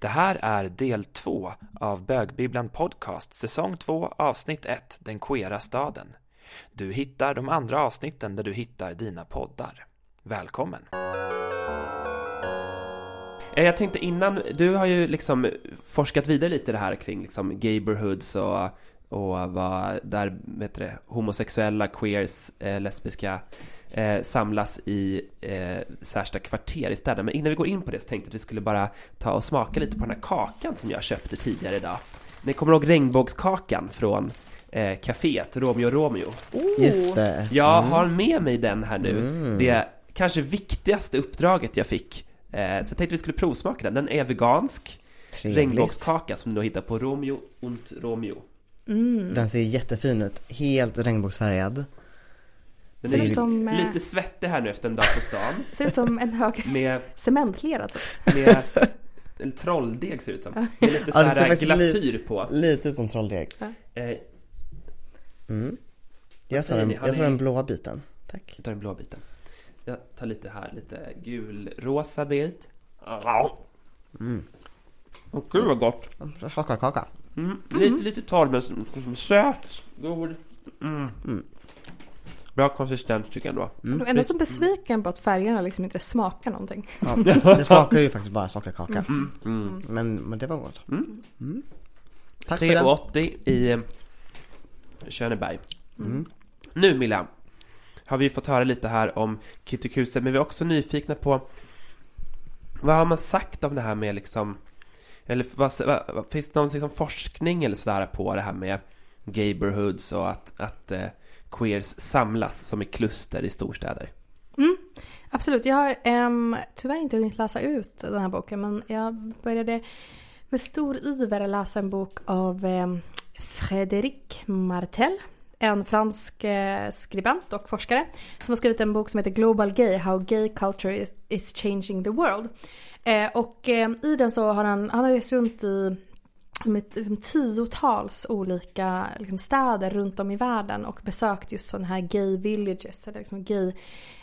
Det här är del två av Bögbibblan Podcast, säsong 2, avsnitt 1, Den queera staden. Du hittar de andra avsnitten där du hittar dina poddar. Välkommen! Eh, jag tänkte innan, du har ju liksom forskat vidare lite det här kring liksom gayborhoods och, och vad där vet det, homosexuella, queers, eh, lesbiska eh, samlas i eh, särskilda kvarter i städerna. Men innan vi går in på det så tänkte jag att vi skulle bara ta och smaka lite på den här kakan som jag köpte tidigare idag. Ni kommer ihåg regnbågskakan från eh, kaféet Romeo Romeo? Just det. Jag Mm. har med mig den här nu. Mm. Det kanske viktigaste uppdraget jag fick. Eh, så jag tänkte vi skulle provsmaka den. Den är vegansk. Trevligt. Regnbågskaka som du hittar på Romeo und Romeo. Den ser jättefin ut. Helt regnbågsfärgad. Den Ser är ut som, eh, lite svettig här nu efter en dag på stan. Ser ut som en hög Med, cementlera typ. med en trolldeg ser det ut som. Med lite Ja, såhär faktiskt glasyr på. Lite som trolldeg. Eh, Mm. Jag tar, den, jag tar blåa biten. Tack. jag tar den blå biten. Jag tar lite här, lite gulrosa bit. Mm. Åh gud vad gott. Chokladkaka. Mm. Lite, lite torr men som- som söt. God. Mm. Bra konsistens tycker jag ändå. Jag är ändå så besviken på att färgerna liksom inte smakar någonting. Ja, det smakar ju faktiskt bara sockerkaka. Mm. Men, men det var gott. Mm. Mm. Tack för den. 3,80 i eh, Köneberg. Mm. Nu Milla, har vi fått höra lite här om Kitty Kruse, men vi är också nyfikna på vad har man sagt om det här med liksom eller vad, vad, finns det någon liksom forskning eller sådär på det här med gayborhoods och att, att eh, queers samlas som i kluster i storstäder? Mm, absolut, jag har um, tyvärr inte hunnit läsa ut den här boken men jag började med stor iver läsa en bok av um, Frédéric Martel. En fransk eh, skribent och forskare som har skrivit en bok som heter Global Gay, How Gay Culture is, is Changing the World. Eh, och i den så har han, han har rest runt i med liksom, tiotals olika liksom, städer runt om i världen och besökt just sådana här gay villages eller liksom gay,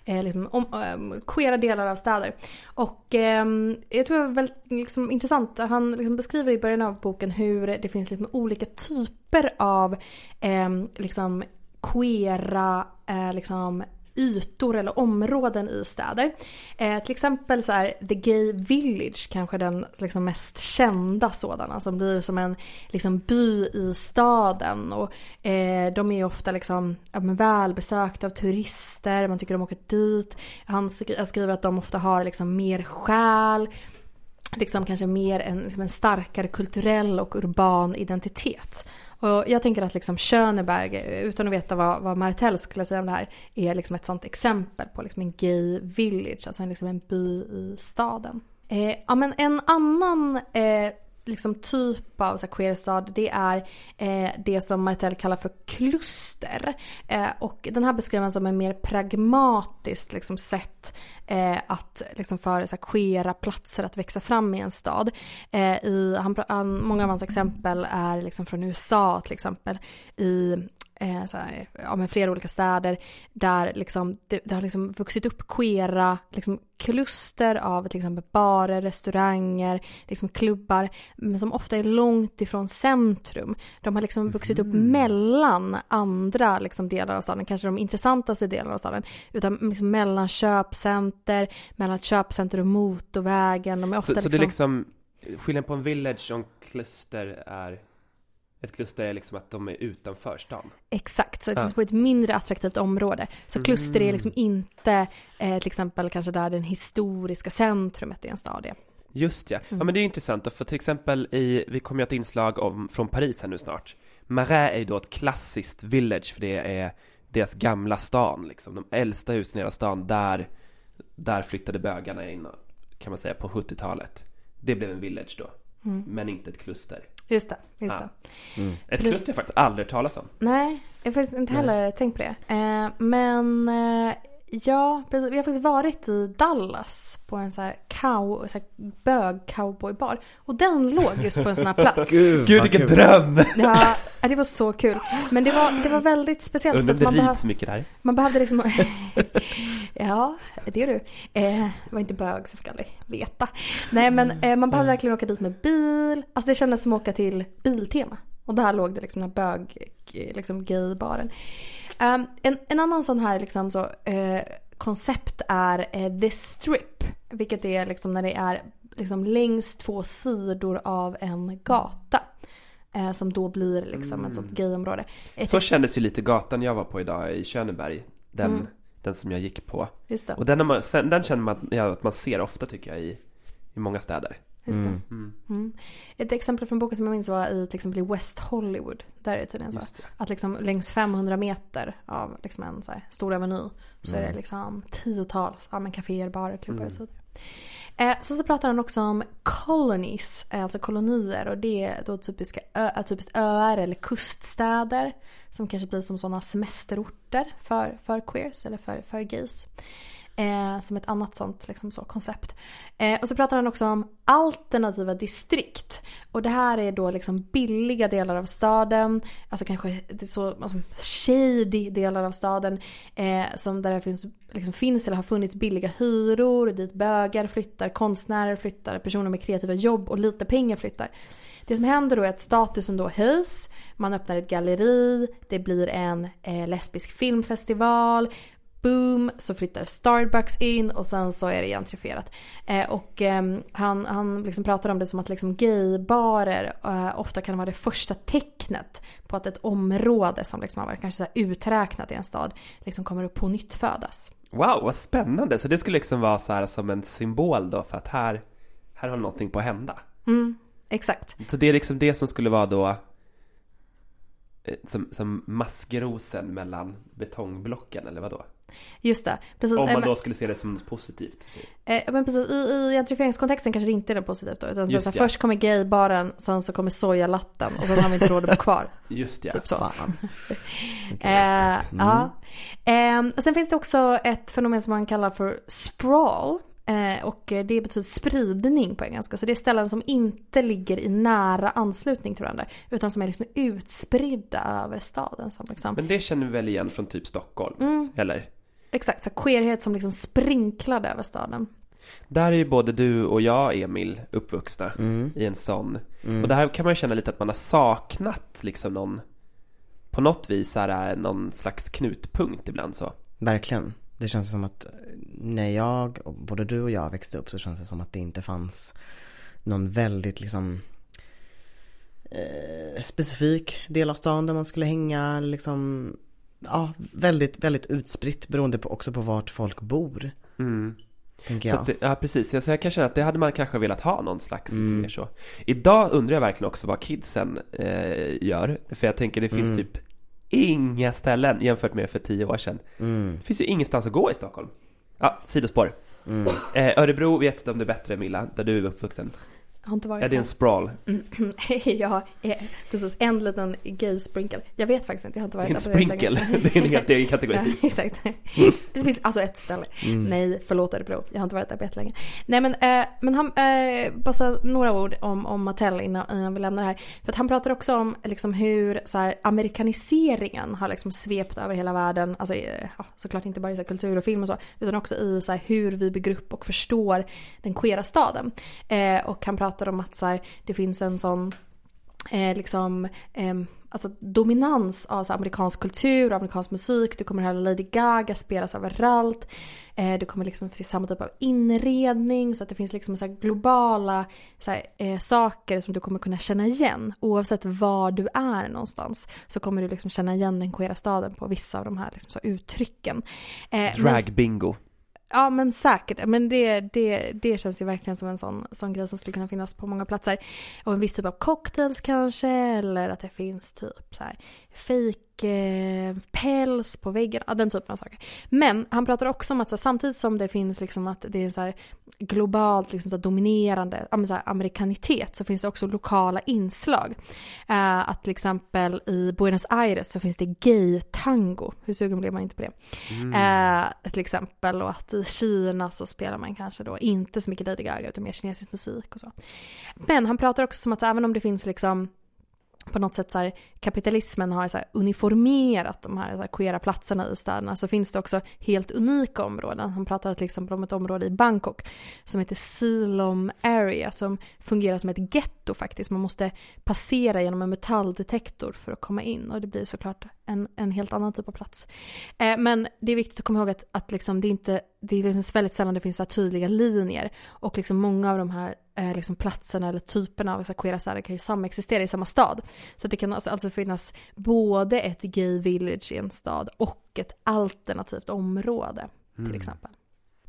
eh, liksom, om, eh, queera delar av städer. Och eh, jag tror det var väldigt liksom, intressant, han liksom, beskriver i början av boken hur det finns liksom, olika typer av eh, liksom, queera eh, liksom, ytor eller områden i städer. Eh, till exempel så är The Gay Village kanske den liksom mest kända sådana som blir som en liksom, by i staden. Och, eh, de är ju ofta liksom, ja, men välbesökta av turister, man tycker de åker dit. Han han skriver att de ofta har liksom, mer själ liksom kanske mer en, liksom en starkare kulturell och urban identitet. Och jag tänker att liksom Schöneberg, utan att veta vad, vad Martell skulle säga om det här, är liksom ett sånt exempel på liksom en gay village, alltså en, liksom en by i staden. Eh, ja men en annan eh, liksom typ av så här, queerstad det är eh, det som Martell kallar för kluster. Eh, och den här beskriver han som en mer pragmatiskt liksom, sätt eh, att liksom, för så här, queera platser att växa fram i en stad. Eh, i, han, han, många av hans exempel är liksom, från USA till exempel. I eh, så här, ja, men flera olika städer där liksom, det, det har liksom vuxit upp queera liksom, kluster av till exempel barer, restauranger, liksom klubbar men som ofta är långt ifrån centrum. De har liksom vuxit upp mellan andra liksom, delar av staden, kanske de intressantaste delarna av staden, utan liksom mellan köpcenter, mellan köpcenter och motorvägen. De är ofta Så, så det liksom, är liksom skillnaden på en village och en kluster är ett kluster är liksom att de är utanför stan. Exakt, så det Ja. finns på ett mindre attraktivt område. Så kluster Mm. är liksom inte eh, till exempel kanske där den historiska centrumet i en stad är. Just ja. Ja Mm. men det är intressant för till exempel i, vi kommer ju ha ett inslag om, från Paris här nu snart. Marais är ju då ett klassiskt village för det är deras gamla stan liksom. De äldsta husen i hela stan, där, där flyttade bögarna in kan man säga på 70-talet. Det blev en village då, Mm. men inte ett kluster. Just det, just Ja. det. Ett Plus- kluster har jag faktiskt aldrig talas om. Nej, jag har faktiskt inte heller tänkt på det. Eh, men eh, Ja, precis. Vi har faktiskt varit i Dallas på en så här, cow, så här bög-cowboybar. Och den låg just på en sån här plats. Gud, vilken kul. dröm! Ja, det var så kul. Men det var, det var väldigt speciellt. Undrar det man, behöv, mycket där. man behövde liksom... ja, det är du. Eh, var inte bög så jag fick aldrig veta. Nej men eh, man behövde verkligen åka dit med bil. Alltså det kändes som att åka till Biltema. Och där låg det liksom den här bög, liksom gaybaren. Um, en, en annan sån här liksom så, eh, koncept är eh, The Strip. Vilket är liksom när det är liksom längs två sidor av en gata. Eh, som då blir liksom ett sånt gayområde. Ett Så kändes ju lite gatan jag var på idag i Köneberg. Den, Mm. den som jag gick på. Och den, man, sen- den känner man att- ja, att man ser ofta tycker jag i, i många städer. Just det. Mm. Mm. Ett exempel från boken som jag minns var i till exempel i West Hollywood. Där är det tydligen så. Det. Att liksom längs 500 meter av liksom en så här stor aveny så är Mm. det liksom tiotals ja, men kaféer, barer, klubbar och så vidare. Eh, sen så pratar han också om colonies, eh, alltså kolonier och det är då typiska ö, typiskt öar eller kuststäder som kanske blir som sådana semesterorter för, för queers eller för, för gays. Eh, som ett annat sånt liksom så, koncept. Eh, och så pratar han också om alternativa distrikt. Och det här är då liksom billiga delar av staden. Alltså kanske det är så alltså, shady delar av staden. Eh, som där det finns, liksom finns eller har funnits billiga hyror. Dit bögar flyttar, konstnärer flyttar, personer med kreativa jobb och lite pengar flyttar. Det som händer då är att statusen då höjs. Man öppnar ett galleri. Det blir en eh, lesbisk filmfestival boom så flyttar Starbucks in och sen så är det gentrifierat. Eh, och eh, han, han liksom pratar om det som att liksom gaybarer eh, ofta kan vara det första tecknet på att ett område som liksom har varit kanske så uträknat i en stad liksom kommer att på nytt födas. Wow, vad spännande! Så det skulle liksom vara så här som en symbol då för att här, här har någonting på att hända. Mm, exakt. Så det är liksom det som skulle vara då eh, som, som maskrosen mellan betongblocken eller vad då? Just det. Precis. Om Eh, man men- då skulle se det som något positivt. Eh, men precis, i, i gentrifieringskontexten kanske det inte är något positivt då. Utan så, så här, ja. Först kommer gaybaren, sen så kommer sojalatten och sen har vi inte råd att bo kvar. Just ja. Typ så. Eh, Ja. Eh, sen finns det också ett fenomen som man kallar för sprawl. Eh, och det betyder spridning på engelska. Så det är ställen som inte ligger i nära anslutning till varandra. Utan som är liksom utspridda över staden. Som liksom, Men det känner vi väl igen från typ Stockholm? Mm. Eller? exakt, så queerhet som liksom sprinklade över staden. Där är ju både du och jag, Emil, uppvuxna Mm. i en sån. Mm. Och där kan man ju känna lite att man har saknat liksom någon på något vis är någon slags knutpunkt ibland så. Verkligen. Det känns som att när jag, både du och jag växte upp så känns det som att det inte fanns någon väldigt liksom eh, specifik del av stan där man skulle hänga liksom Ja, väldigt, väldigt utspritt beroende på, också på vart folk bor, Mm. tänker jag. det, ja precis, så jag kan känna att det hade man kanske velat ha någon slags Mm. mer så. Idag undrar jag verkligen också vad kidsen eh, gör. För jag tänker det finns Mm. typ inga ställen jämfört med för tio år sedan. Mm, Det finns ju ingenstans att gå i Stockholm. Ja, sidospår. mm. Eh, Örebro vet inte om det bättre Milla, där du är uppvuxen. Jag har inte varit Är det en sprawl? ja, eh, precis. En liten gay sprinkle. Jag vet faktiskt inte, jag har inte varit En där väldigt sprinkle, det är en helt egen kategori. Ja, exakt. Det finns alltså ett ställe. Mm. Nej, förlåt Örebro. Jag har inte varit där på jättelänge. Nej men, eh, men han, eh, bara några ord om, om Mattel innan, innan vi lämnar det här. För att han pratar också om liksom, hur så här, amerikaniseringen har liksom svept över hela världen. Alltså eh, ja, såklart inte bara i så här, kultur och film och så. Utan också i så här, hur vi bygger upp och förstår den queera staden. Eh, och han pratar om att så här, det finns en sån eh, liksom, eh, alltså dominans av så här, amerikansk kultur och amerikansk musik. Du kommer höra Lady Gaga spelas överallt. Eh, du kommer liksom se samma typ av inredning. Så att det finns liksom så här globala så här, eh, saker som du kommer kunna känna igen. Oavsett var du är någonstans. Så kommer du liksom känna igen den queera staden på vissa av de här liksom, så uttrycken. Eh, men- bingo. Ja men säkert, men det, det, det känns ju verkligen som en sån, sån grej som skulle kunna finnas på många platser. Och en viss typ av cocktails kanske, eller att det finns typ så här fake eh, päls på väggen, ja, den typen av saker. Men han pratar också om att så här, samtidigt som det finns liksom att det är så här globalt liksom så här, dominerande så här, amerikanitet så finns det också lokala inslag. Eh, att till exempel i Buenos Aires så finns det gay-tango, hur sugen blev man inte på det? Eh, till exempel och att i Kina så spelar man kanske då inte så mycket Lady Gaga utan mer kinesisk musik och så. Men han pratar också som att även om det finns liksom på något sätt så här, kapitalismen har så här uniformerat de här, så här queera platserna i städerna så finns det också helt unika områden. Han pratar till exempel om ett område i Bangkok som heter Silom Area som fungerar som ett getto faktiskt. Man måste passera genom en metalldetektor för att komma in och det blir såklart en, en helt annan typ av plats. Eh, men det är viktigt att komma ihåg att, att liksom det är inte, det är väldigt sällan det finns så tydliga linjer och liksom många av de här eh, liksom platserna eller typerna av så queera städer kan ju samexistera i samma stad. Så det kan alltså, alltså finnas både ett gay village i en stad och ett alternativt område till exempel.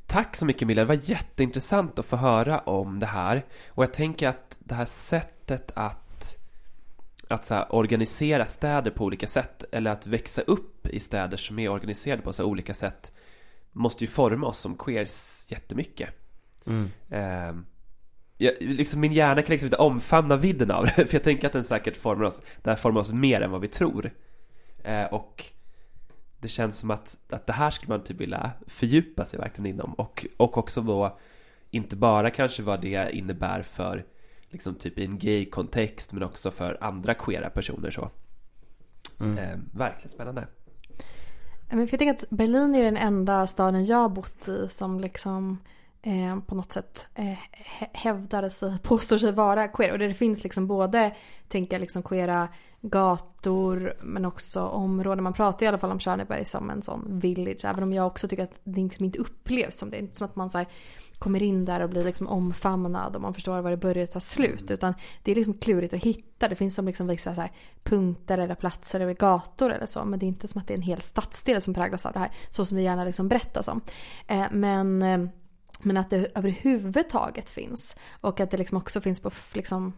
Tack så mycket Milla, det var jätteintressant att få höra om det här. Och jag tänker att det här sättet att, att så här, organisera städer på olika sätt eller att växa upp i städer som är organiserade på så här, olika sätt måste ju forma oss som queers jättemycket. Mm. Eh, jag, liksom min hjärna kan liksom inte omfamna vidden av det för jag tänker att den säkert formar oss, det här formar oss mer än vad vi tror. Eh, och det känns som att, att det här skulle man typ vilja fördjupa sig verkligen inom och, och också då inte bara kanske vad det innebär för liksom typ i en gay-kontext men också för andra queera personer så. Mm. Eh, verkligen spännande. Men för jag tänker att Berlin är den enda staden jag har bott i som liksom eh, på något sätt eh, hä- hävdar sig, påstår sig vara queer. Och det finns liksom både, tänker jag, liksom queera gator men också områden. Man pratar i alla fall om Tjörneberg som en sån village. Även om jag också tycker att det liksom inte upplevs som det. Det är inte som att man så här, kommer in där och blir liksom omfamnad och man förstår var det börjar tar slut. Utan det är liksom klurigt att hitta. Det finns som liksom vissa så här punkter eller platser eller gator eller så. Men det är inte som att det är en hel stadsdel som präglas av det här. Så som det gärna liksom berättas om. Eh, men eh, men att det överhuvudtaget finns. Och att det liksom också finns på, liksom,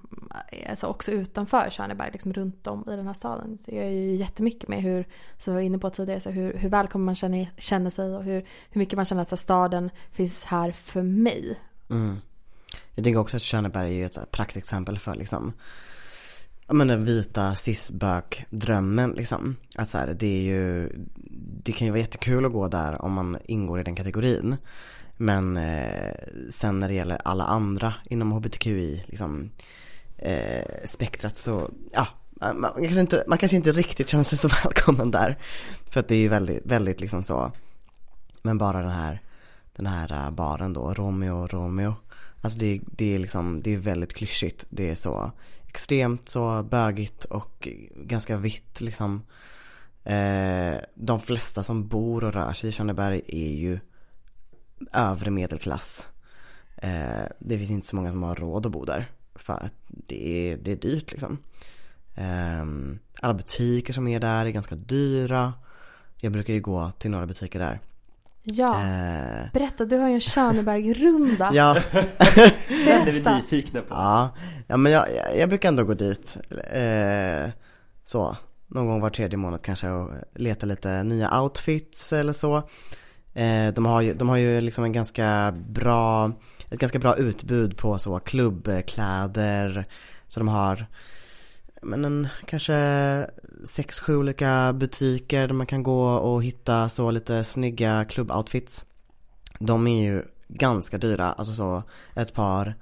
alltså också utanför Tjörneberg, liksom runt om i den här staden. Det gör ju jättemycket med hur, som jag var inne på tidigare, så hur, hur välkommen man känner, känner sig och hur, hur mycket man känner att så här, staden finns här för mig. Mm. Jag tänker också att Tjörneberg är ett så praktexempel för liksom Ja men den vita cis drömmen liksom. Att så här, det är ju Det kan ju vara jättekul att gå där om man ingår i den kategorin. Men eh, sen när det gäller alla andra inom hbtqi liksom eh, spektrat så, ja man kanske, inte, man kanske inte riktigt känner sig så välkommen där. För att det är ju väldigt, väldigt liksom så Men bara den här Den här eh, baren då, Romeo, Romeo Alltså det, det är liksom, det är väldigt klyschigt. Det är så extremt så bögigt och ganska vitt liksom. Eh, de flesta som bor och rör sig i Tjörneberg är ju övre medelklass. Eh, det finns inte så många som har råd att bo där. För att det är, det är dyrt liksom. Eh, alla butiker som är där är ganska dyra. Jag brukar ju gå till några butiker där. Ja, Eh, berätta, du har ju en Tjörneberg-runda. ja. Den är vi nyfikna på. Ja, ja men jag, jag, jag brukar ändå gå dit. Eh, så, någon gång var tredje månad kanske och leta lite nya outfits eller så. Eh, de, har ju, de har ju liksom en ganska bra, ett ganska bra utbud på så klubbkläder. Så de har men en, kanske sex, sju olika butiker där man kan gå och hitta så lite snygga klubboutfits. De är ju ganska dyra, alltså så ett par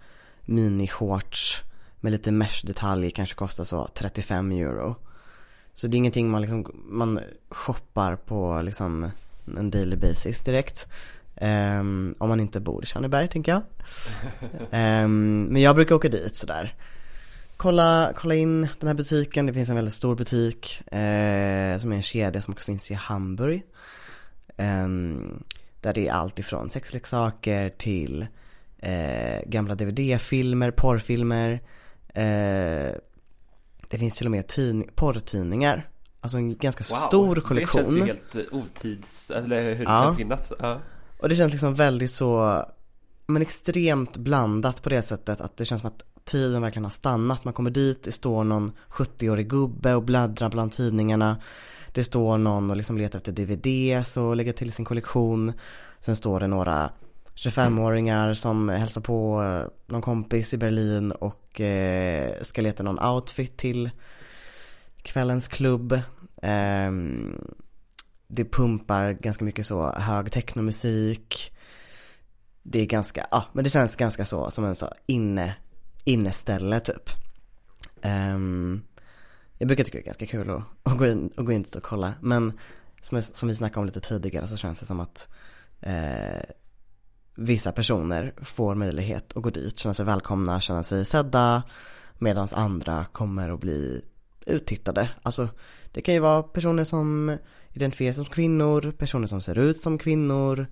minishorts med lite mesh-detaljer kanske kostar så 35 euro. Så det är ingenting man liksom, man shoppar på liksom en daily basis direkt. Ehm, om man inte bor i Tjärneberg tänker jag. Ehm, men jag brukar åka dit sådär. Kolla, kolla in den här butiken, det finns en väldigt stor butik eh, som är en kedja som också finns i Hamburg. Ehm, där det är allt ifrån sexleksaker till eh, gamla DVD-filmer, porrfilmer. Eh, det finns till och med porrtidningar. Alltså en ganska stor kollektion. Det känns ju helt eh, otids, eller hur det Ja. kan finnas. Ja. Och det känns liksom väldigt så, men extremt blandat på det sättet att det känns som att tiden verkligen har stannat. Man kommer dit, det står någon 70-årig gubbe och bläddrar bland tidningarna. det står någon och liksom letar efter DVDs och lägger till sin kollektion. Sen står det några 25-åringar som hälsar på eh, någon kompis i Berlin och eh, ska leta någon outfit till kvällens klubb. Ehm, det pumpar ganska mycket så hög technomusik. Det är ganska, ja men det känns ganska så som en så inne, inneställe typ. Um, jag brukar tycka det är ganska kul att, att gå in, att gå in och kolla men som, som vi snackade om lite tidigare så känns det som att eh, vissa personer får möjlighet att gå dit, känna sig välkomna, känna sig sedda medan andra kommer att bli uttittade. Alltså det kan ju vara personer som identifierar sig som kvinnor, personer som ser ut som kvinnor,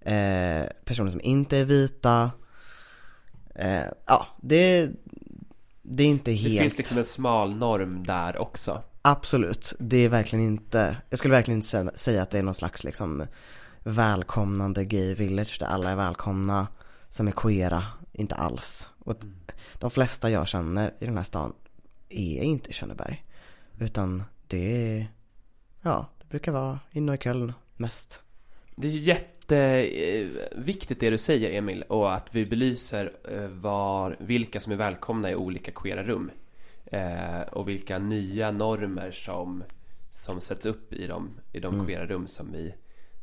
eh, personer som inte är vita. Eh, ja, det, det är inte helt... Det finns liksom en smal norm där också. Absolut, det är verkligen inte, jag skulle verkligen inte säga att det är någon slags liksom välkomnande gay village där alla är välkomna som är queera, inte alls. Och mm. de flesta jag känner i den här stan är inte i Könneberg. Utan det är, ja, det brukar vara i Neukölln mest. Det är jätteviktigt det du säger Emil och att vi belyser eh, var, vilka som är välkomna i olika queera rum. Eh, och vilka nya normer som, som sätts upp i de, i de mm. queera rum som vi,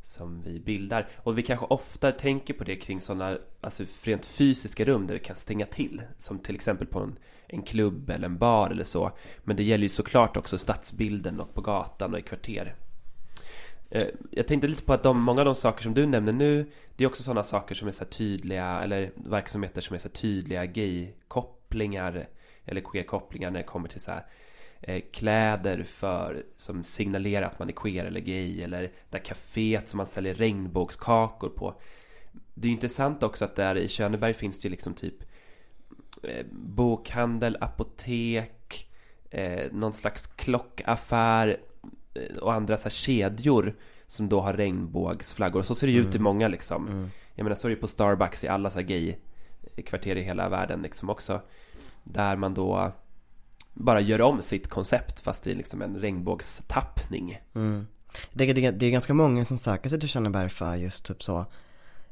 som vi bildar. Och vi kanske ofta tänker på det kring sådana alltså rent fysiska rum där vi kan stänga till. Som till exempel på en, en klubb eller en bar eller så. Men det gäller ju såklart också stadsbilden och på gatan och i kvarter. Eh, jag tänkte lite på att de, många av de saker som du nämner nu Det är också sådana saker som är så tydliga Eller verksamheter som är så tydliga gay-kopplingar Eller queer-kopplingar när det kommer till så här, Kläder för Som signalerar att man är queer eller gay Eller där kaféet som man säljer regnbågskakor på Det är intressant också att där i Köneberg finns det ju liksom typ eh, Bokhandel, apotek eh, Någon slags klockaffär Eh, och andra så här kedjor som då har regnbågsflaggor. Så ser det ju mm. ut i många liksom. Mm. Jag menar så är det på Starbucks i alla så här gay-kvarter i hela världen liksom också. Där man då bara gör om sitt koncept fast i liksom en regnbågstappning. Mm. Det, det, det, är ganska många som söker sig till Könneberg för just typ så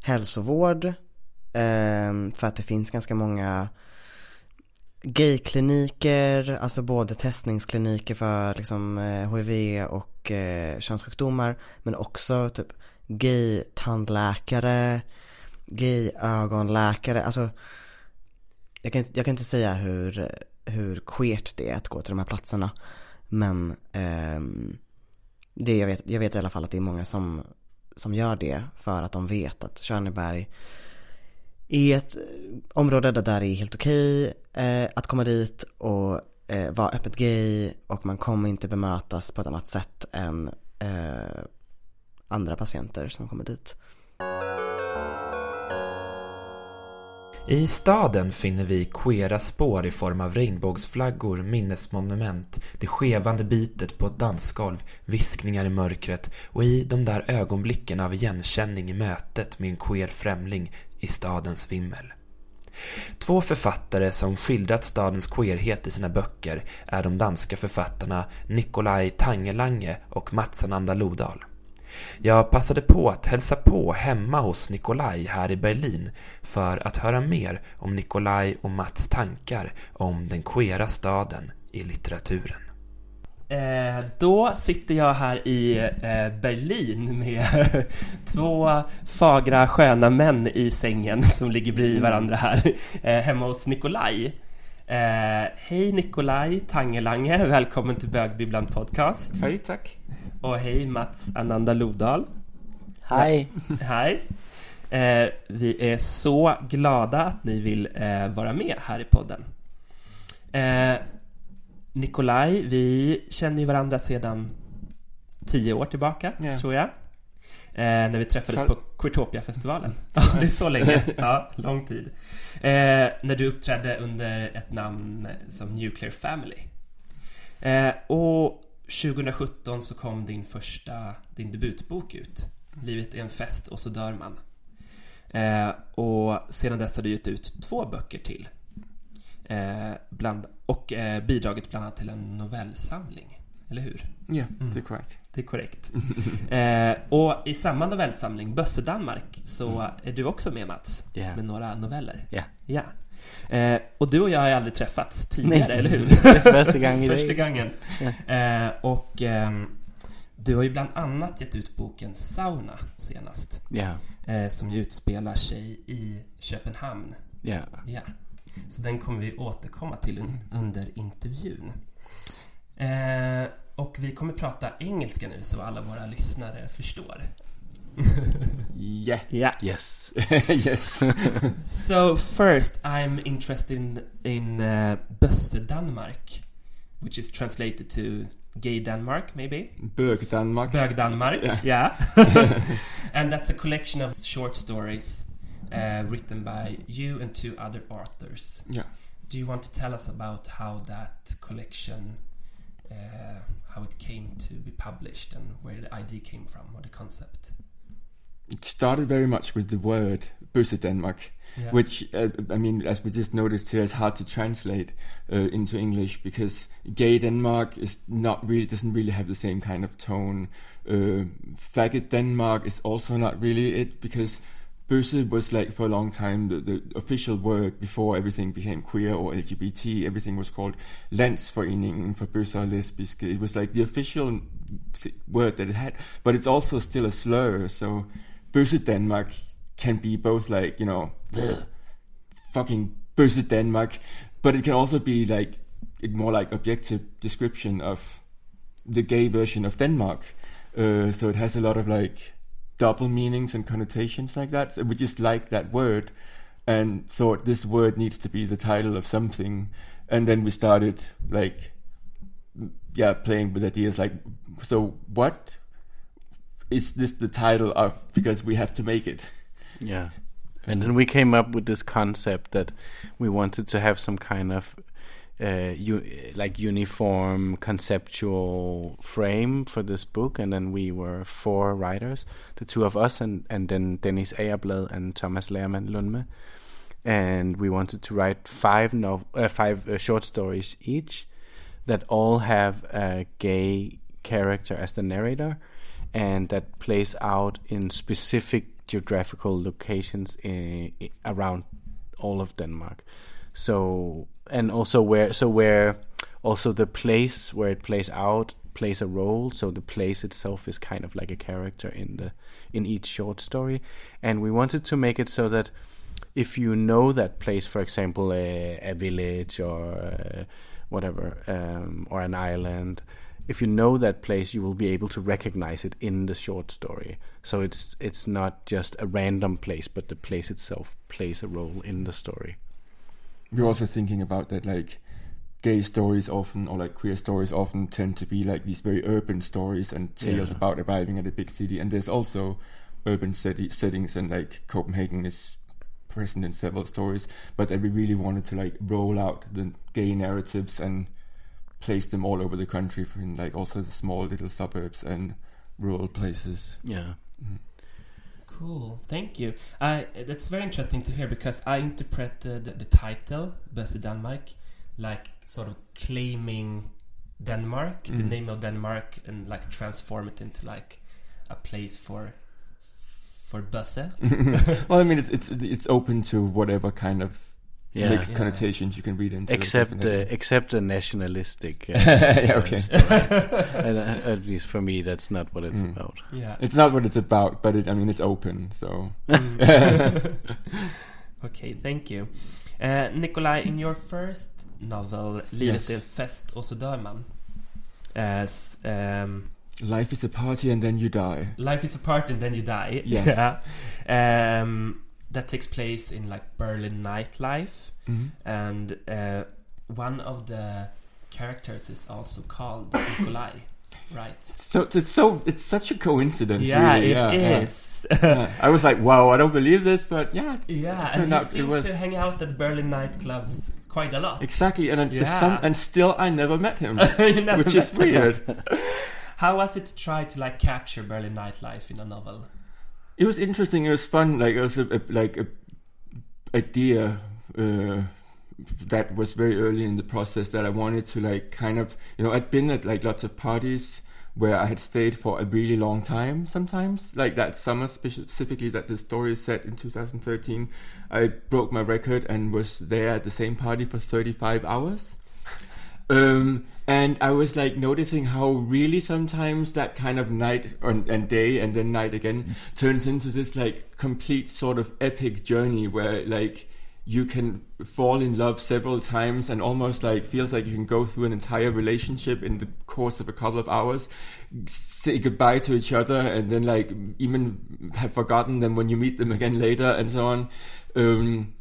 hälsovård. Eh, för att det finns ganska många gaykliniker, alltså både testningskliniker för liksom eh, HIV och eh, könssjukdomar men också typ gay-tandläkare, gay-ögonläkare, alltså jag kan, jag kan inte säga hur, hur queert det är att gå till de här platserna men eh, det jag vet, jag vet i alla fall att det är många som, som gör det för att de vet att Körneberg i ett område där det är helt okej eh, att komma dit och eh, vara öppet gay och man kommer inte bemötas på ett annat sätt än eh, andra patienter som kommer dit. I staden finner vi queera spår i form av regnbågsflaggor, minnesmonument, det skevande bitet på ett dansgolv, viskningar i mörkret och i de där ögonblicken av igenkänning i mötet med en queer främling i stadens vimmel. Två författare som skildrat stadens queerhet i sina böcker är de danska författarna Nikolaj Tangelange och Mats Ananda Lodal. Jag passade på att hälsa på hemma hos Nikolaj här i Berlin för att höra mer om Nikolaj och Mats tankar om den queera staden i litteraturen. Eh, då sitter jag här i eh, Berlin med två fagra sköna män i sängen som ligger bredvid varandra här eh, hemma hos Nikolaj. Eh, hej Nikolaj Tangelange, välkommen till Bögbibblan Podcast. Hej, tack. Och hej Mats Ananda Lodal. Hej. Hej. Eh, vi är så glada att ni vill eh, vara med här i podden. Nikolaj, vi känner ju varandra sedan tio år tillbaka, yeah. tror jag. Eh, när vi träffades För... på Queertopia-festivalen. Ja, det är så länge. Ja, lång tid. Eh, när du uppträdde under ett namn som Nuclear Family. Eh, och 2017 så kom din första, din debutbok ut. Livet är en fest och så dör man. Eh, och sedan dess har du gett ut två böcker till. Eh, bland, och eh, bidragit bland annat till en novellsamling eller hur? Yeah, Mm. they're correct. Det är korrekt. eh, och i samma novellsamling, Bösse Danmark, så är du också med Mats. Ja. Med några noveller. Ja. Ja. Eh, och du och jag har ju aldrig träffats tidigare, eller hur? Första gången. Första gången. Eh, och ehm, du har ju bland annat gett ut boken Sauna senast. Eh, som ju utspelar sig i Köpenhamn. ja. Ja. Så den kommer vi återkomma till un- under intervjun. Eh, och vi kommer prata engelska nu så alla våra lyssnare förstår. Yeah. Ja. Yes. yes. So first I'm interested in, in uh, Bösse Danmark, which is translated to Gay Denmark, maybe? Berg, Denmark. Bög Danmark, Yeah. yeah. and that's a collection of short stories uh, written by you and two other authors. Yeah. Do you want to tell us about how that collection, uh, how it came to be published and where the idea came from or the concept? It started very much with the word Bösse Denmark, Yeah. which uh, I mean, as we just noticed here, is hard to translate uh, into English because gay Denmark is not really doesn't really have the same kind of tone. Uh, faggot Denmark is also not really it because Bösse was like for a long time the, the official word before everything became queer or LGBT. Everything was called Landsforeningen for og Lesbiske. It was like the official th- word that it had, but it's also still a slur. So Bösse Denmark can be both like you know the fucking Bösse Denmark, but it can also be like more like objective description of the gay version of Denmark. Uh, so it has a lot of like double meanings and connotations like that. So we just like that word and thought this word needs to be the title of something. And then we started like, yeah, playing with ideas like, so what is this the title of? Because we have to make it. Yeah. And then we came up with this concept that we wanted to have some kind of uh, like uniform conceptual frame for this book, and then we were four writers, the two of us, and and then Dennis Agerblad and Thomas Lehrman Lundme, and we wanted to write five nov- uh, five uh, short stories each that all have a gay character as the narrator, and that plays out in specific geographical locations i i around all of Denmark. So and also where so where also the place where it plays out plays a role. So the place itself is kind of like a character in the in each short story, and we wanted to make it so that if you know that place, for example, a, a village or uh, whatever, um, or an island, if you know that place, you will be able to recognize it in the short story. So it's it's not just a random place, but the place itself plays a role in the story. we're also thinking about that like gay stories often or like queer stories often tend to be like these very urban stories and tales Yeah. about arriving at a big city and there's also urban seti- settings and like copenhagen is present in several stories but that we really wanted to like roll out the gay narratives and place them all over the country in like also the small little suburbs and rural places Yeah. Cool, thank you. Uh, that's very interesting to hear because I interpret uh, the, the title, Bösse Danmark, like sort of claiming Denmark, the Mm. name of Denmark, and like transform it into like a place for for Bösse. well i mean it's it's it's open to whatever kind of Yeah. mixed Yeah. connotations you can read into it, Except uh, except the nationalistic. Uh, Yeah, okay. uh, and, uh, at least for me, that's not what it's Mm. about. Yeah. It's not what it's about, but it, I mean, it's open, so. okay, thank you. Uh, Nikolai, in your first novel, Livet Yes. är fest och så dör man. Uh, s- um, Life is a party and then you die. Life is a party and then you die. Yes. Yeah. Um, that takes place in like Berlin nightlife, Mhm. and uh, one of the characters is also called Nikolai, right? So it's so it's such a coincidence. yeah, really. it yeah, is. yeah. Yeah. I was like, wow, I don't believe this, but yeah, it, Yeah, it and turned he out it seems was to hang out at Berlin nightclubs quite a lot. exactly. And Yeah. some, and still I never met him, never which is met him. weird. How was it to try to like capture Berlin nightlife in a novel? It was interesting. It was fun. Like it was a, a like a idea uh, that was very early in the process that I wanted to like kind of you know I'd been at like lots of parties where I had stayed for a really long time sometimes like that summer specifically that the story is set in 2013 I broke my record and was there at the same party for 35 hours um, and I was like noticing how really sometimes that kind of night or, and day and then night again turns into this like complete sort of epic journey where like you can fall in love several times and almost like feels like you can go through an entire relationship in the course of a couple of hours say goodbye to each other and then like even have forgotten them when you meet them again later and so on. Um,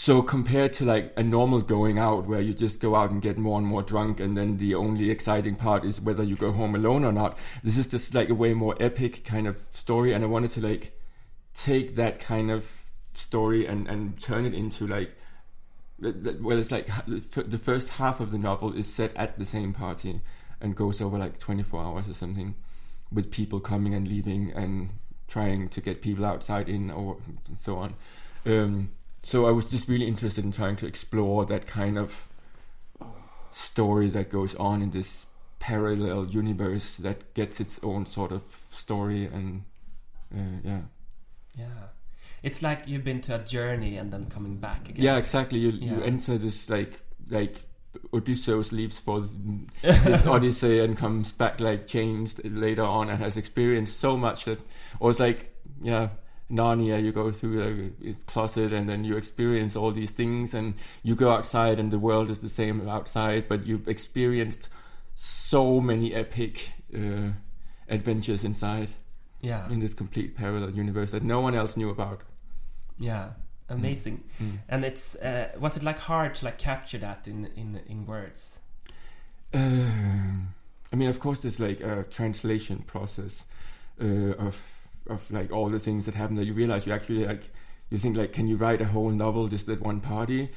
so compared to like a normal going out where you just go out and get more and more drunk and then the only exciting part is whether you go home alone or not this is just like a way more epic kind of story. And i wanted to like take that kind of story and and turn it into like well it's like the first half of the novel is set at the same party and goes over like 24 hours or something with people coming and leaving and trying to get people outside in or so on. Um, so I was just really interested in trying to explore that kind of story that goes on in this parallel universe that gets its own sort of story and uh, yeah. Yeah. It's like you've been to a journey and then coming back again. Yeah exactly. You, Yeah. you enter this like like Odysseus leaves for this Odyssey and comes back like changed later on and has experienced so much that or it's like yeah Narnia you go through the closet and then you experience all these things and you go outside and the world is the same outside but you've experienced so many epic uh, adventures inside. Yeah. In this complete parallel universe that no one else knew about. Yeah. Amazing. Mm. and it's uh, was it like hard to like capture that in in in words? Um, I mean, of course, there's like a translation process uh, of of like all the things that happen that you realize you actually like you think like, can you write a whole novel just at one party?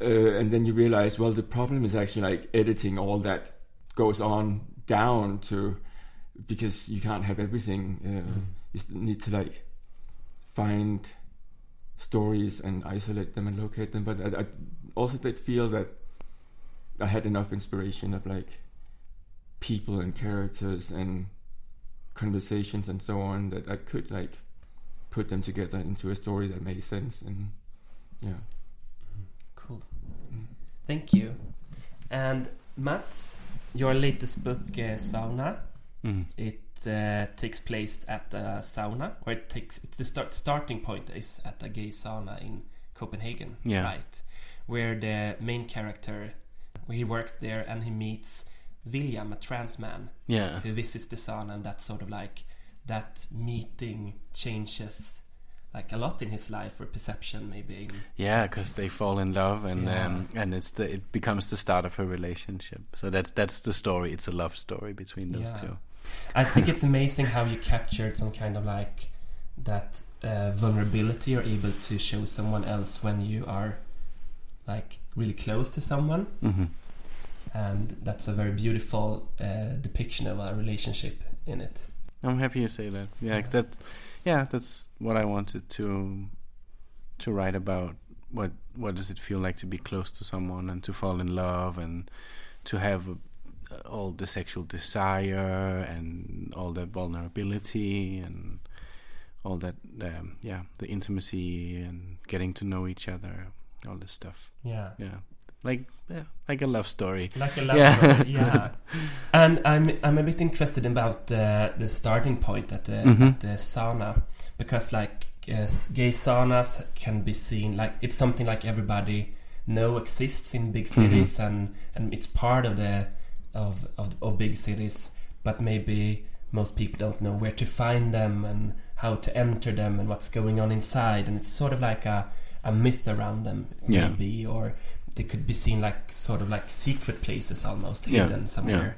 Uh, and then you realize, well, the problem is actually like editing all that goes on down to because you can't have everything. Uh, You need to like find stories and isolate them and locate them. But I, I also did feel that I had enough inspiration of like people and characters and conversations and so on that I could like put them together into a story that made sense and yeah. cool Mm. thank you and Mats your latest book uh, Sauna Mm. it uh, takes place at a sauna or it takes it's the start starting point is at a gay sauna in Copenhagen Yeah. right where the main character where he works there and he meets William a trans man Yeah. who visits the sauna and that sort of like that meeting changes like a lot in his life or perception maybe Yeah, because they fall in love, and Yeah. um, and it's the it becomes the start of a relationship. So that's that's the story. It's a love story between those Yeah. two. I think it's amazing how you captured some kind of like that uh, vulnerability or able to show someone else when you are like really close to someone hmm and that's a very beautiful uh, depiction of our relationship in it I'm happy you say that. Yeah, that. Yeah, that's what I wanted to to write about. What what does it feel like to be close to someone and to fall in love and to have uh, all the sexual desire and all the vulnerability and all that. Um, yeah, the intimacy and getting to know each other. All this stuff. yeah Yeah, like yeah, like a love story. like a love Yeah. story yeah and I'm I'm a bit interested about uh, the starting point at the Mhm. at the sauna because like uh, gay saunas can be seen like it's something like everybody know exists in big cities and and it's part of the of, of of big cities but maybe most people don't know where to find them and how to enter them and what's going on inside and it's sort of like a a myth around them Yeah. maybe or they could be seen like sort of like secret places almost Yeah, hidden somewhere.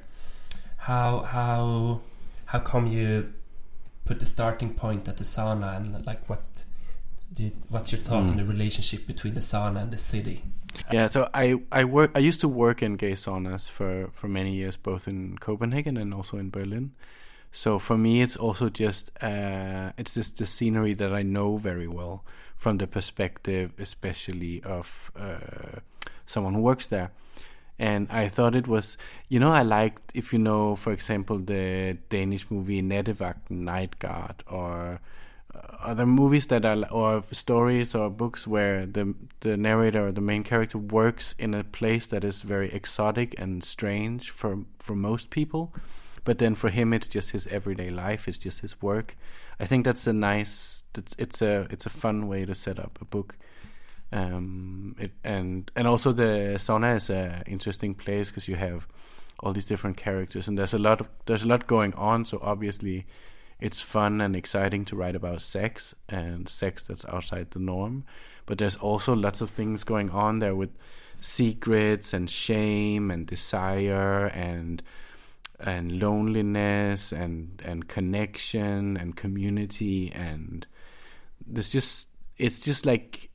How how how come you put the starting point at the sauna and like what what's your thought on Mm. the relationship between the sauna and the city? Yeah, so I I work I used to work in gay saunas for for many years, both in Copenhagen and also in Berlin. So for me, it's also just uh, it's just the scenery that I know very well from the perspective, especially of uh, someone who works there. And I thought it was, you know, I liked if you know, for example, the Danish movie Nattevagt Night Guard or uh, other movies that are or stories or books where the the narrator or the main character works in a place that is very exotic and strange for for most people but then for him it's just his everyday life it's just his work i think that's a nice it's, it's a it's a fun way to set up a book. Um it and and also the sauna is a interesting place because you have all these different characters and there's a lot of there's a lot going on so obviously it's fun and exciting to write about sex and sex that's outside the norm. But there's also lots of things going on there with secrets and shame and desire and and loneliness and and connection and community and there's just it's just like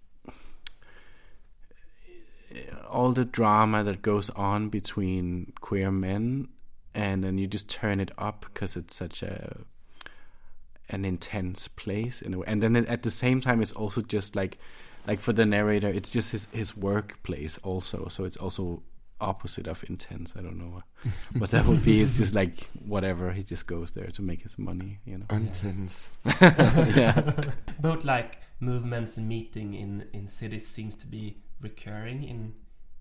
all the drama that goes on between queer men and then you just turn it up because it's such a an intense place in a way. And then at the same time it's also just like like for the narrator it's just his his workplace also. So it's also opposite of intense i don't know what that would be it's just like whatever he just goes there to make his money you know Intense. yeah both like movements and meeting in in cities seems to be recurring in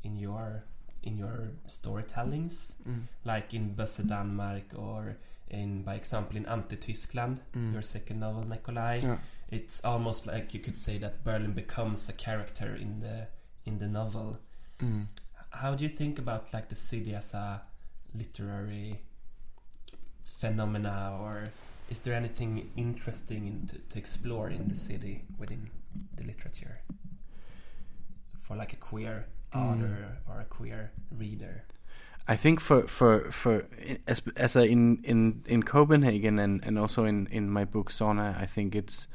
in your in your storytellings Mm. like in Bösse Danmark or in by example in Anti-Tyskland Mm. your second novel Nikolaj Yeah. it's almost like you could say that Berlin becomes a character in the in the novel Mm. How do you think about like the city as a literary phenomena or is there anything interesting in to, to explore in the city within the literature? For like a queer hmm. author or a queer reader? I think for for for as as in in in Copenhagen and and also in in my book Sauna, I think it's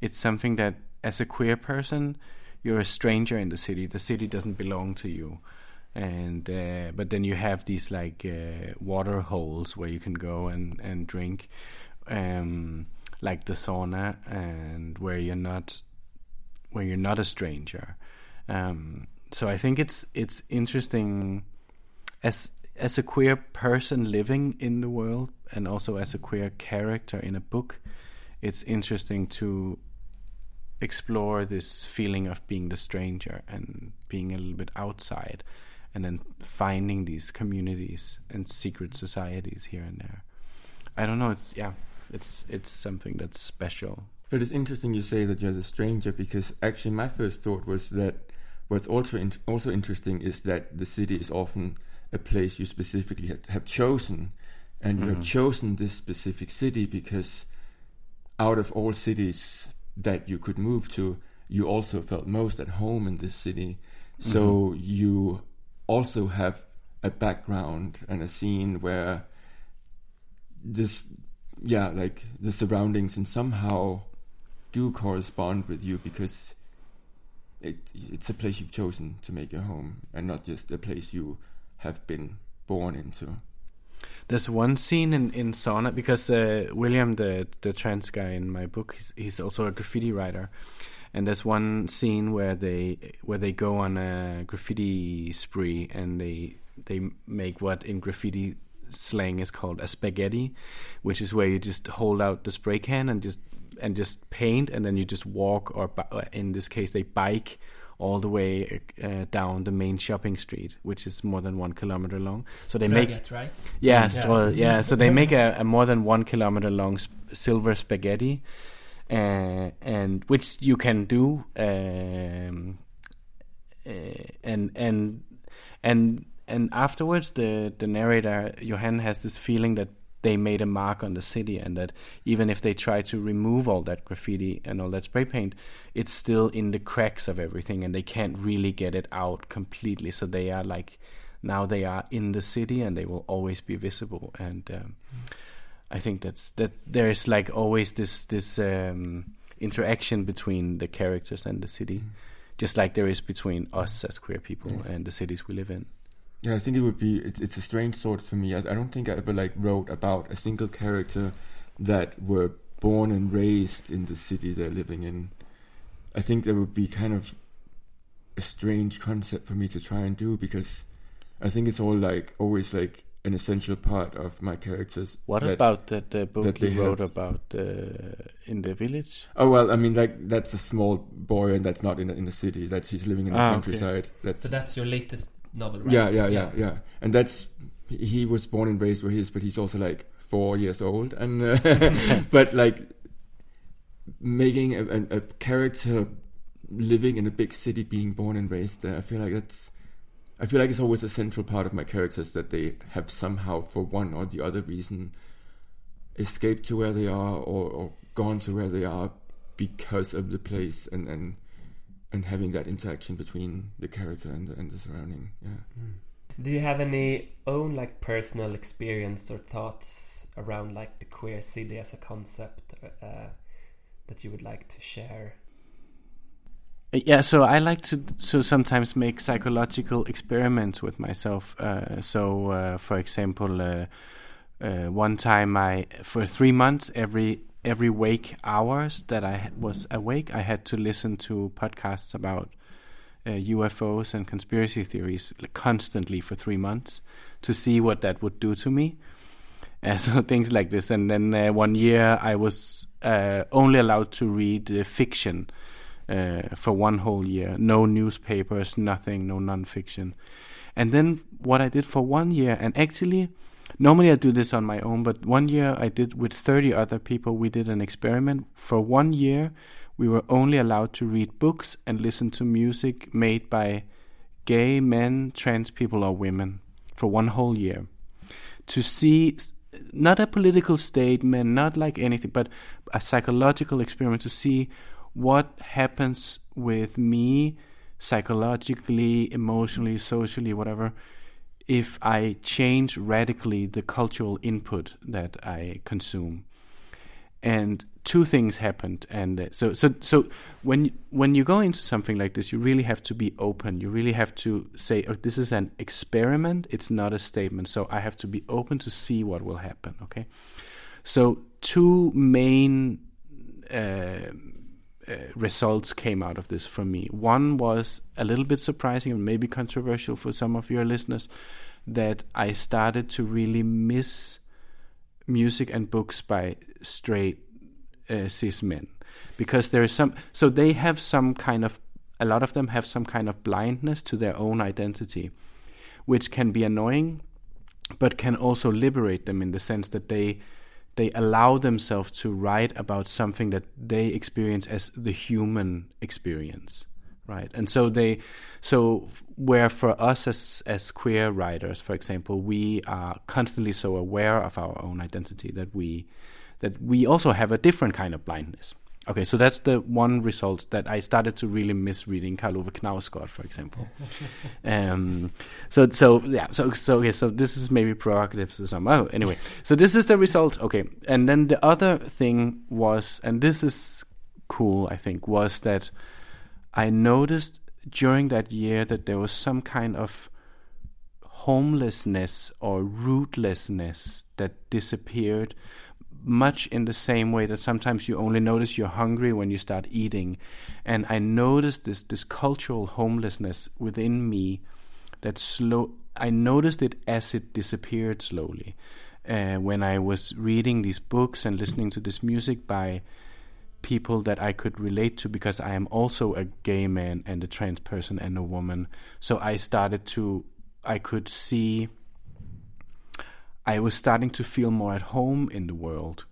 it's something that as a queer person, you're a stranger in the city. The city doesn't belong to you, and uh, but then you have these like uh, water holes where you can go and and drink, um, like the sauna, and where you're not where you're not a stranger. Um, so I think it's it's interesting as as a queer person living in the world and also as a queer character in a book it's interesting to explore this feeling of being the stranger and being a little bit outside and then finding these communities and secret societies here and there. I don't know it's yeah it's it's something that's special. But it's interesting you say that you're the stranger because actually my first thought was that what's also in, also interesting is that the city is often a place you specifically ha- have chosen, and you have mm-hmm. chosen this specific city because out of all cities that you could move to, you also felt most at home in this city. So mm-hmm. you also have a background and a scene where this yeah like the surroundings and somehow do correspond with you because it it's a place you've chosen to make your home and not just a place you have been born into. There's one scene in in Sauna because uh, William, the the trans guy in my book, he's, he's also a graffiti writer, and there's one scene where they where they go on a graffiti spree and they they make what in graffiti slang is called a spaghetti, which is where you just hold out the spray can and just and just paint, and then you just walk or in this case they bike all the way uh, down the main shopping street, which is more than one kilometer long. So they make right yeah, Yeah. Stroll, yeah. So they make a, a more than one kilometer long sp- silver spaghetti, uh, and which you can do, um, uh, and and and and afterwards, the the narrator Johan has this feeling that they made a mark on the city, and that even if they try to remove all that graffiti and all that spray paint, it's still in the cracks of everything, and they can't really get it out completely. So they are like now they are in the city and they will always be visible and um, i think that's that there is like always this this um, interaction between the characters and the city. Just like there is between us as queer people and the cities we live in. Yeah i think it would be it's, it's a strange thought for me. I, I don't think i ever like wrote about a single character that were born and raised in the city they're living in. I think that would be kind of a strange concept for me to try and do because I think it's all like always like an essential part of my characters. What that- about that uh, book that you they wrote have- about uh, in the village? Oh well, I mean, like that's a small boy, and that's not in the, in the city. That's he's living in the Ah, okay. countryside. That's So that's your latest novel, right? yeah, yeah, yeah, yeah. And that's he was born and raised where he is, but he's also like four years old, and uh, but like making a, a, a character living in a big city, being born and raised there. I feel like that's. I feel like it's always a central part of my characters that they have somehow, for one or the other reason, escaped to where they are or, or gone to where they are because of the place and and and having that interaction between the character and the, and the surrounding. Yeah. Do you have any own like personal experience or thoughts around like the queer city as a concept uh, that you would like to share? Uh, Yeah, so I like to to sometimes make psychological experiments with myself. Uh, so, uh, for example, uh, uh, one time I, for three months, every every wake hours that I was awake, I had to listen to podcasts about uh, UFOs and conspiracy theories constantly for three months to see what that would do to me. Uh, so things like this, and then uh, one year I was uh, only allowed to read uh, fiction uh, Uh, for one whole year. No newspapers, nothing, no nonfiction. And then what I did for one year, and actually, normally I do this on my own, but one year I did with 30 other people. We did an experiment. For one year, we were only allowed to read books and listen to music made by gay men, trans people, or women for one whole year to see not a political statement, not like anything, but a psychological experiment to see what happens with me psychologically, emotionally, socially, whatever, if I change radically the cultural input that I consume. And two things happened, and uh, so so so when when you go into something like this, you really have to be open. You really have to say, "Oh, this is an experiment. It's not a statement." So I have to be open to see what will happen. Okay, so two main uh, results came out of this for me. One was a little bit surprising and maybe controversial for some of your listeners that I started to really miss music and books by straight uh, cis men because there is some so they have some kind of a lot of them have some kind of blindness to their own identity which can be annoying but can also liberate them in the sense that they they allow themselves to write about something that they experience as the human experience right? And so they so where for us as as queer writers for example we are constantly so aware of our own identity that we that we also have a different kind of blindness okay so that's the one result that i started to really miss reading karl ove knausgård for example. Um so so yeah so so okay so this is maybe provocative to some. Oh anyway so this is the result okay and then the other thing was and this is cool i think was that I noticed during that year that there was some kind of homelessness or rootlessness that disappeared, much in the same way that sometimes you only notice you're hungry when you start eating. And I noticed this this cultural homelessness within me that slow I noticed it as it disappeared slowly. Uh, when I was reading these books and listening to this music by people that I could relate to because I am also a gay man and a trans person and a woman. So I started to, I could see, I was starting to feel more at home in the world.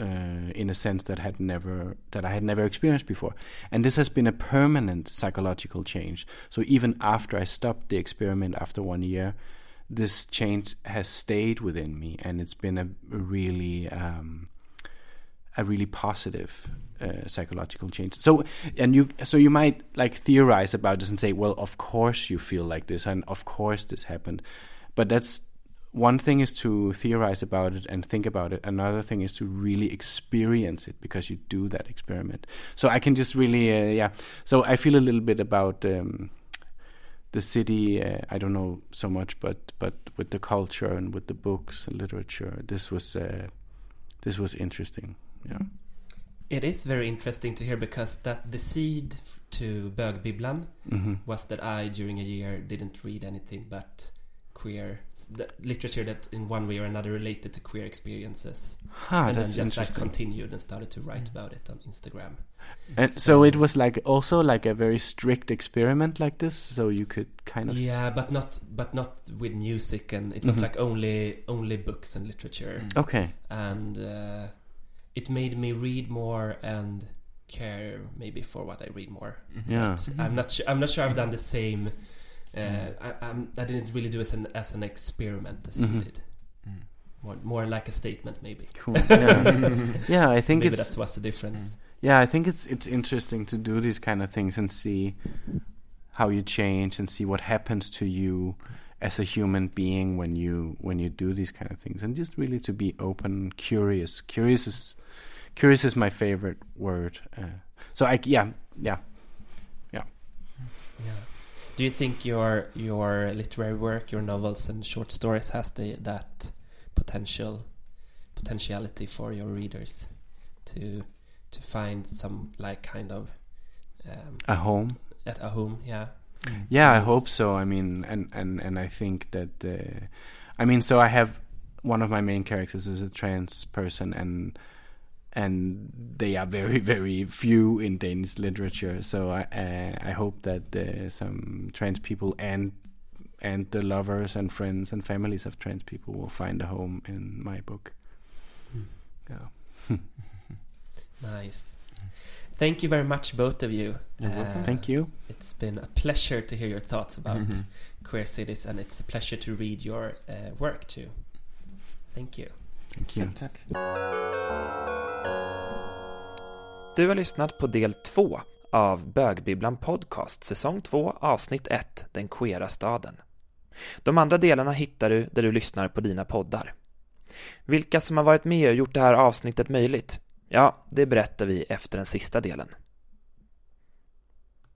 Uh, in a sense that had never that I had never experienced before, and this has been a permanent psychological change. So even after I stopped the experiment after one year, this change has stayed within me, and it's been a really um, a really positive uh, psychological change. So, and you, so you might like theorize about this and say, well, of course you feel like this, and of course this happened. But that's one thing is to theorize about it and think about it. Another thing is to really experience it because you do that experiment. So I can just really, uh, yeah. So I feel a little bit about. Um, the city uh, i don't know so much but but with the culture and with the books and literature this was uh, this was interesting yeah It is very interesting to hear because that the seed to Bögbibblan hmm was that I, during a year, didn't read anything but queer the literature that, in one way or another, related to queer experiences, Ah, and then just like continued and started to write about it on Instagram. and so it was like also like a very strict experiment like this, so you could kind of Yeah, but not but not with music, and it was Mhm. like only only books and literature, Okay. and uh, it made me read more and care maybe for what I read more. Yeah. But I'm not sure. I'm not sure I've done the same. Uh, I, I'm, I didn't really do it as an as an experiment as Mhm. you did. More, more like a statement, maybe. Cool. Yeah. yeah, I think maybe it's that's what's the difference. yeah, I think it's it's interesting to do these kind of things and see how you change and see what happens to you as a human being when you when you do these kind of things and just really to be open, curious. Curious is curious is my favorite word. Uh, so I yeah yeah Yeah. Do you think your your literary work, your novels and short stories, has the that potential potentiality for your readers to to find some like kind of um, a home. at a home? Yeah. Yeah, I hope so. I mean, and and and I think that, uh, I mean, so I have one of my main characters is a trans person, and and they are very very few in Danish literature. So I uh, I hope that uh, some trans people and and the lovers and friends and families of trans people will find a home in my book. Yeah. Nice. Thank you very much, both of you. You're welcome. Thank you. It's been a pleasure to hear your thoughts about Mhm. queer cities, and it's a pleasure to read your uh, work too. Thank you. Thank you. Selv tak. Du har lyssnat på del 2 av Bögbibblan Podcast, säsong 2, avsnitt 1, Den queera staden. De andra delarna hittar du där du lyssnar på dina poddar. Vilka som har varit med och gjort det här avsnittet möjligt? Ja, det berättar vi efter den sista delen.